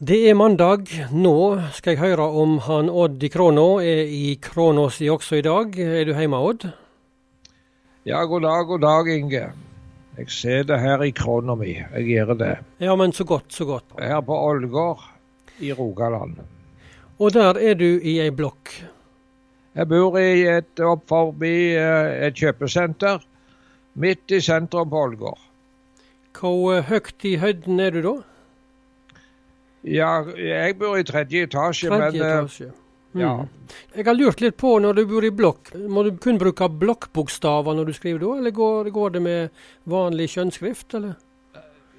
Det er mandag. Nå skal jeg høre om han Odd i Kråna er i Krånåsi også i dag. Er du hjemme, Odd? Ja, god dag, god dag, Inge. Jeg ser det her i krona mi. Jeg gjør det. Ja, men så godt, så godt. Her på Ålgård i Rogaland. Og der er du i ei blokk. Jeg bor i et opp forbi eh, et kjøpesenter midt i sentrum på Ålgård. Hvor høyt i høyden er du da? Ja, jeg bor i tredje etasje, Tredje men eh, etasje. Mm. ja. Jeg har lurt litt på når du bor i blokk, må du kun bruke blokkbokstaver når du skriver da, eller går, går det med vanlig kjønnsskrift, eller?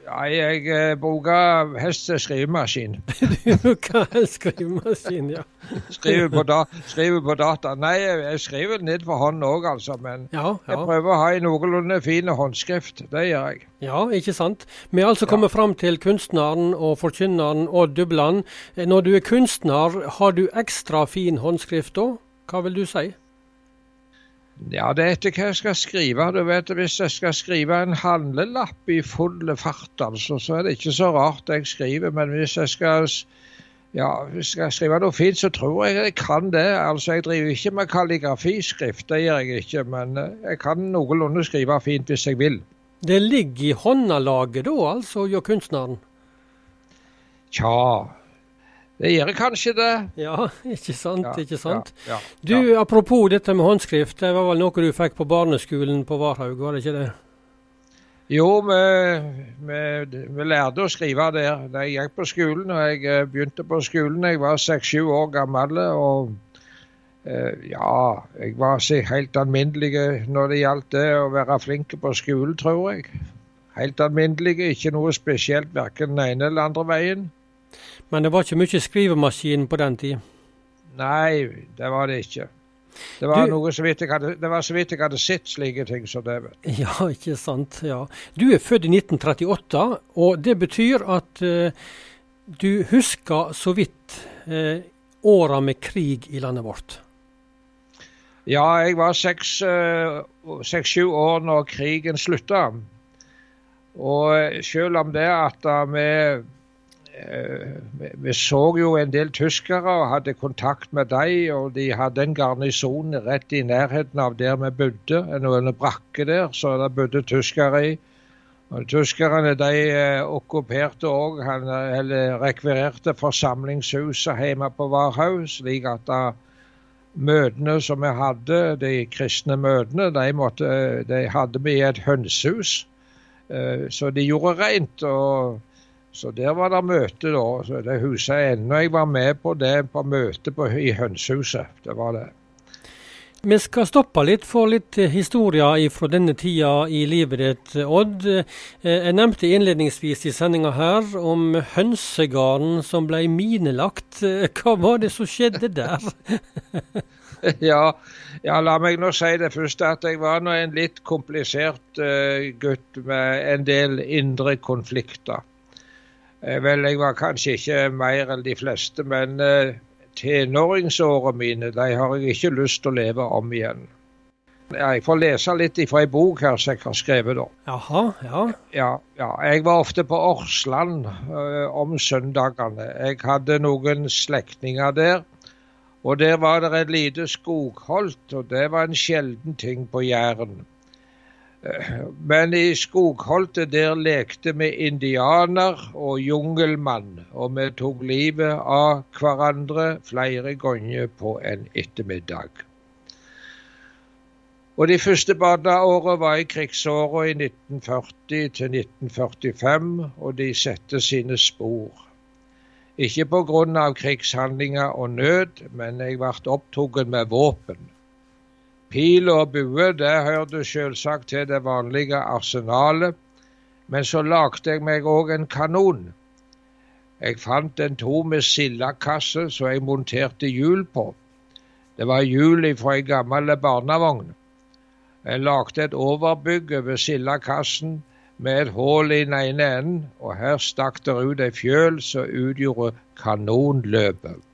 Ja, jeg eh, bruker helst skrivemaskin. Du bruker helst skrivemaskin, ja. Skriver på, da, skriver på data. Nei, jeg skriver ned for hånd òg, altså. Men Ja, jeg prøver å ha en noenlunde fin håndskrift. Det gjør jeg. ja ikke sant. Vi er altså kommet fram til kunstneren og forkynneren Odd Dubland. Eh, Når du er kunstner, har du ekstra fin håndskrift da? Hva vil du si? Ja, det er etter hva jeg skal skrive. Du vet, Hvis jeg skal skrive en handlelapp i full fart, altså, så er det ikke så rart jeg skriver. Men hvis jeg skal, ja, hvis jeg skal skrive noe fint, så tror jeg jeg kan det. Altså, Jeg driver ikke med kalligrafiskrift, det gjør jeg ikke. Men eh, jeg kan noenlunde skrive fint hvis jeg vil. Det ligger i håndalaget da, altså, gjør kunstneren? Tja, det gjør kanskje det. Ja, ikke sant, Ja, ikke sant. Ja, Du, ja, du, apropos dette med håndskrift, det var vel noe du fikk på barneskolen på Varhaug, var det ikke det? Jo, vi, vi, vi lærte å skrive der da jeg gikk på skolen. og Jeg eh, begynte på skolen jeg var seks-sju år gammel. Og eh, ja, jeg var helt alminnelig når det gjaldt det å være flink på skolen, tror jeg. Helt alminnelig, ikke noe spesielt verken den ene eller andre veien. Men det var ikke mye skrivemaskin på den tid. Nei, det var det ikke. Det var, Du- noe så vidt jeg hadde, det var så vidt jeg hadde sett slike ting som det. Ja, ikke sant. ja. Du er født i 1938, og det betyr at uh, du husker så vidt uh, åra med krig i landet vårt. Ja, jeg var seks-sju år når krigen slutta. Og selv om det at vi eh, vi- Vi så jo en del tyskere og hadde kontakt med dem, og de hadde en garnison rett i nærheten av der vi bodde. En, brakke der, så det bodde tyskere i. Og Tyskerne de eh, okkuperte òg, eller rekvirerte forsamlingshuset hjemme på Varhaug, slik at da møtene som vi hadde, de kristne møtene, de, måtte, de hadde vi i et hønsehus. Eh, Så de gjorde rent. og Så der var det møte, da. Så det huset jeg ennå Jeg var med på det på møte på, i hønsehuset. Det var det. Vi skal stoppe litt for litt eh, historier fra denne tida i livet ditt, Odd. Eh, Jeg nevnte innledningsvis i sendinga her om hønsegarden som ble minelagt. Eh, Hva var det som skjedde der? ja, ja, la meg nå si det først at jeg var nå en litt komplisert gutt med en del indre konflikter. Eh, vel, jeg var kanskje ikke mer enn de fleste, men uh, tenåringsårene mine de har jeg ikke lyst til å leve om igjen. Jeg får lese litt fra ei bok her som jeg har skrevet. da. Jaha, ja. Ja, ja, jeg var ofte på Årsland eh, om søndagene. Jeg hadde noen slektninger der. Og der var det et lite skogholt, og det var en sjelden ting på Jæren. Eh, Men i skogholtet der lekte vi indianer og jungelmann, og vi tok livet av hverandre flere ganger på en ettermiddag. Og De første barneårene var i krigsåra i 1940 til 1945, og de satte sine spor. Ikke pga. krigshandlinger og nød, men jeg ble opptatt med våpen. Pil og bue det hørte selvsagt til det vanlige arsenalet, men så lagde jeg meg òg en kanon. Jeg fant en tom sildakasse som jeg monterte hjul på. Det var hjul fra ei gammel barnevogn. Jeg lagde et overbygg over sildakassen med et hull i den ene enden, og her stakk det ut ei fjøl som utgjorde kanonløpet.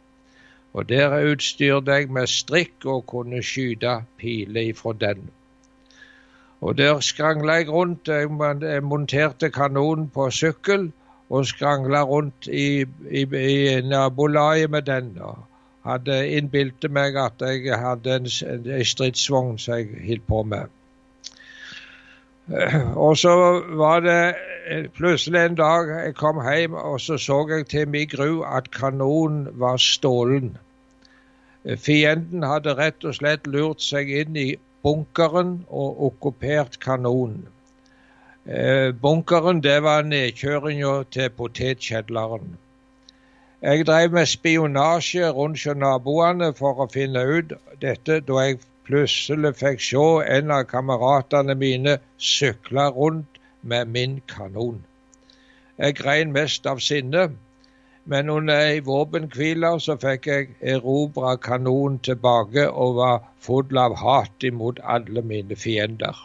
Og der utstyrte jeg med strikk og kunne skyte piler ifra den. Og der skrangla jeg rundt. Jeg monterte kanonen på sykkel og skrangla rundt i, i, i nabolaget med den. og hadde innbilt meg at jeg hadde en, en stridsvogn som jeg holdt på med. Og så var det plutselig en dag jeg kom hjem, og så så jeg til min gru at kanonen var stålen. Fienden hadde rett og slett lurt seg inn i bunkeren og okkupert kanonen. Eh, bunkeren det var nedkjøringa til potetkjedleren. Jeg drev med spionasje rundt hos naboene for å finne ut dette, da jeg plutselig fikk se en av kameratene mine sykle rundt med min kanon. Jeg grein mest av sinne men under ei våpenhvile så fikk jeg erobra kanonen tilbake og var full av hat imot alle mine fiender.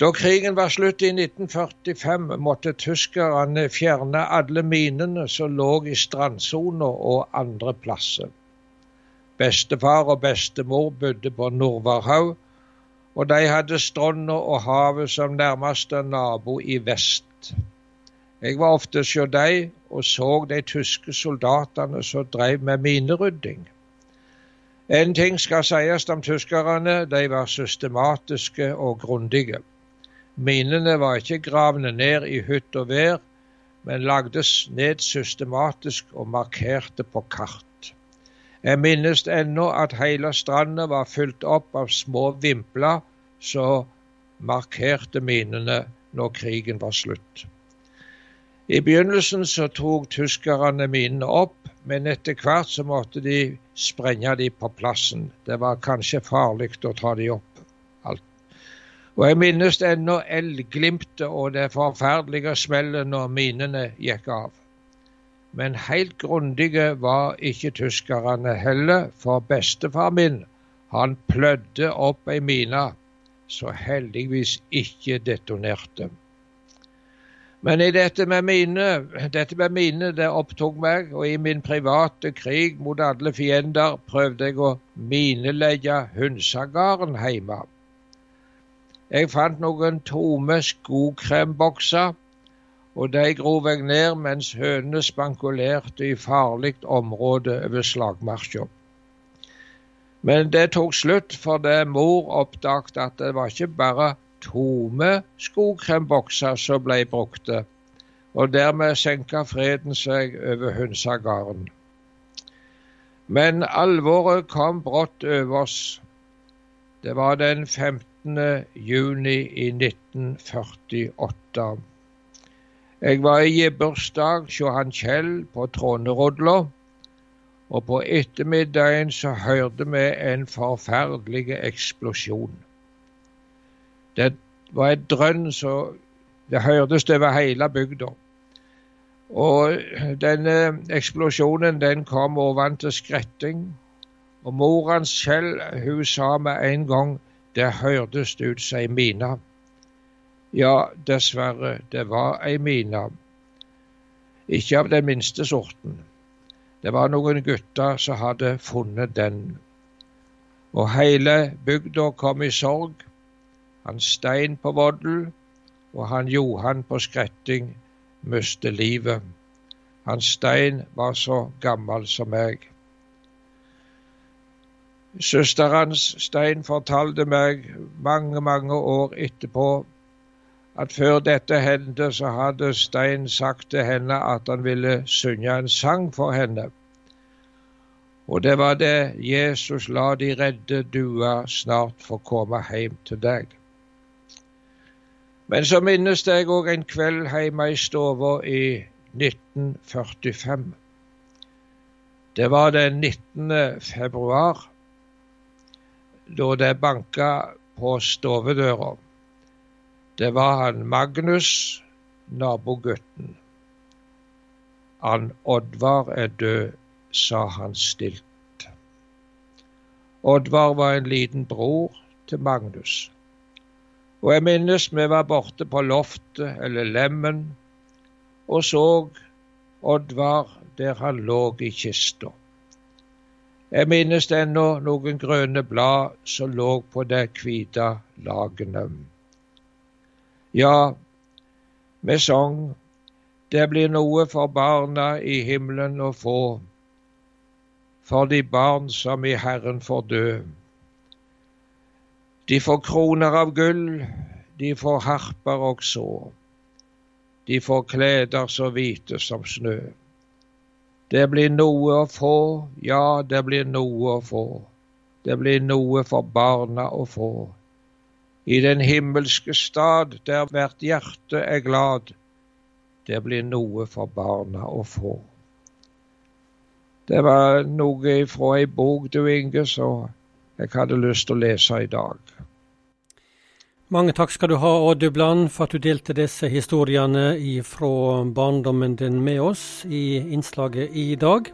Da krigen var slutt i 1945, måtte tyskerne fjerne alle minene som lå i strandsona og andre plasser. Bestefar og bestemor bodde på Nordvarhaug, og de hadde stranda og havet som nærmeste nabo i vest. Jeg var ofte hos dem og så de tyske soldatene som drev med minerydding. En ting skal sies om tyskerne, de var systematiske og grundige. Minene var ikke gravne ned i hytt og vær, men lagdes ned systematisk og markerte på kart. Jeg minnes ennå at hele stranda var fylt opp av små vimpler som markerte minene når krigen var slutt. I begynnelsen så tok tyskerne minene opp, men etter hvert så måtte de sprenge de på plassen. Det var kanskje farlig å ta de opp. Alt. Og Jeg minnes ennå eldglimtet og det forferdelige smellet når minene gikk av. Men helt grundige var ikke tyskerne heller, for bestefar min han plødde opp ei mine så heldigvis ikke detonerte. Men i dette med mine, dette med mine det opptok meg, og i min private krig mot alle fiender prøvde jeg å minelegge Hunsagarden hjemme. Jeg fant noen tomme skokrembokser, og de grov jeg ned mens hønene spankulerte i farlig område over slagmarsja. Men det tok slutt fordi mor oppdaget at det var ikke bare tomme skogkrembokser som ble brukte, og dermed senka freden seg over Hunsagarden. Men alvoret kom brått over oss. Det var den 15. juni i 1948. Jeg var i bursdag hos han Kjell på Trånerodla, og på ettermiddagen så hørte vi en forferdelig eksplosjon. Det var et drønn så det hørtes over hele bygda. Og denne eksplosjonen den kom oventil skretting. Og mor hans Kjell hun sa med en gang det hørtes ut som ei mine. Ja, dessverre, det var ei mine. Ikke av den minste sorten. Det var noen gutter som hadde funnet den. Og hele bygda kom i sorg han Stein på Voddel og han Johan på Skretting mistet livet. Han Stein var så gammel som meg. Søsteren hans Stein fortalte meg mange, mange år etterpå at før dette hendte, så hadde Stein sagt til henne at han ville synge en sang for henne. Og det var det Jesus la de redde dua snart få komme hjem til deg. Men så minnes jeg òg en kveld hjemme i stua i 1945. Det var den 19. februar, da det banka på stovedøra. Det var han Magnus, nabogutten. Han Oddvar er død, sa han stilt. Oddvar var en liten bror til Magnus. Og jeg minnes vi var borte på loftet, eller lemmen, og så Oddvar der han lå i kista. Jeg minnes ennå noen grønne blad som lå på de hvite lagene. Ja, vi sang Det blir noe for barna i himmelen å få, for de barn som i Herren får dø. De får kroner av gull, de får harper og så. De får kleder så hvite som snø. Det blir noe å få, ja, det blir noe å få. Det blir noe for barna å få. I den himmelske stad, der hvert hjerte er glad, det blir noe for barna å få. Det var noe ifra ei bok, du Inge, så jeg hadde lyst til å lese i dag. Mange takk skal du ha, Odd Dubland, for at du delte disse historiene fra barndommen din med oss i innslaget i dag.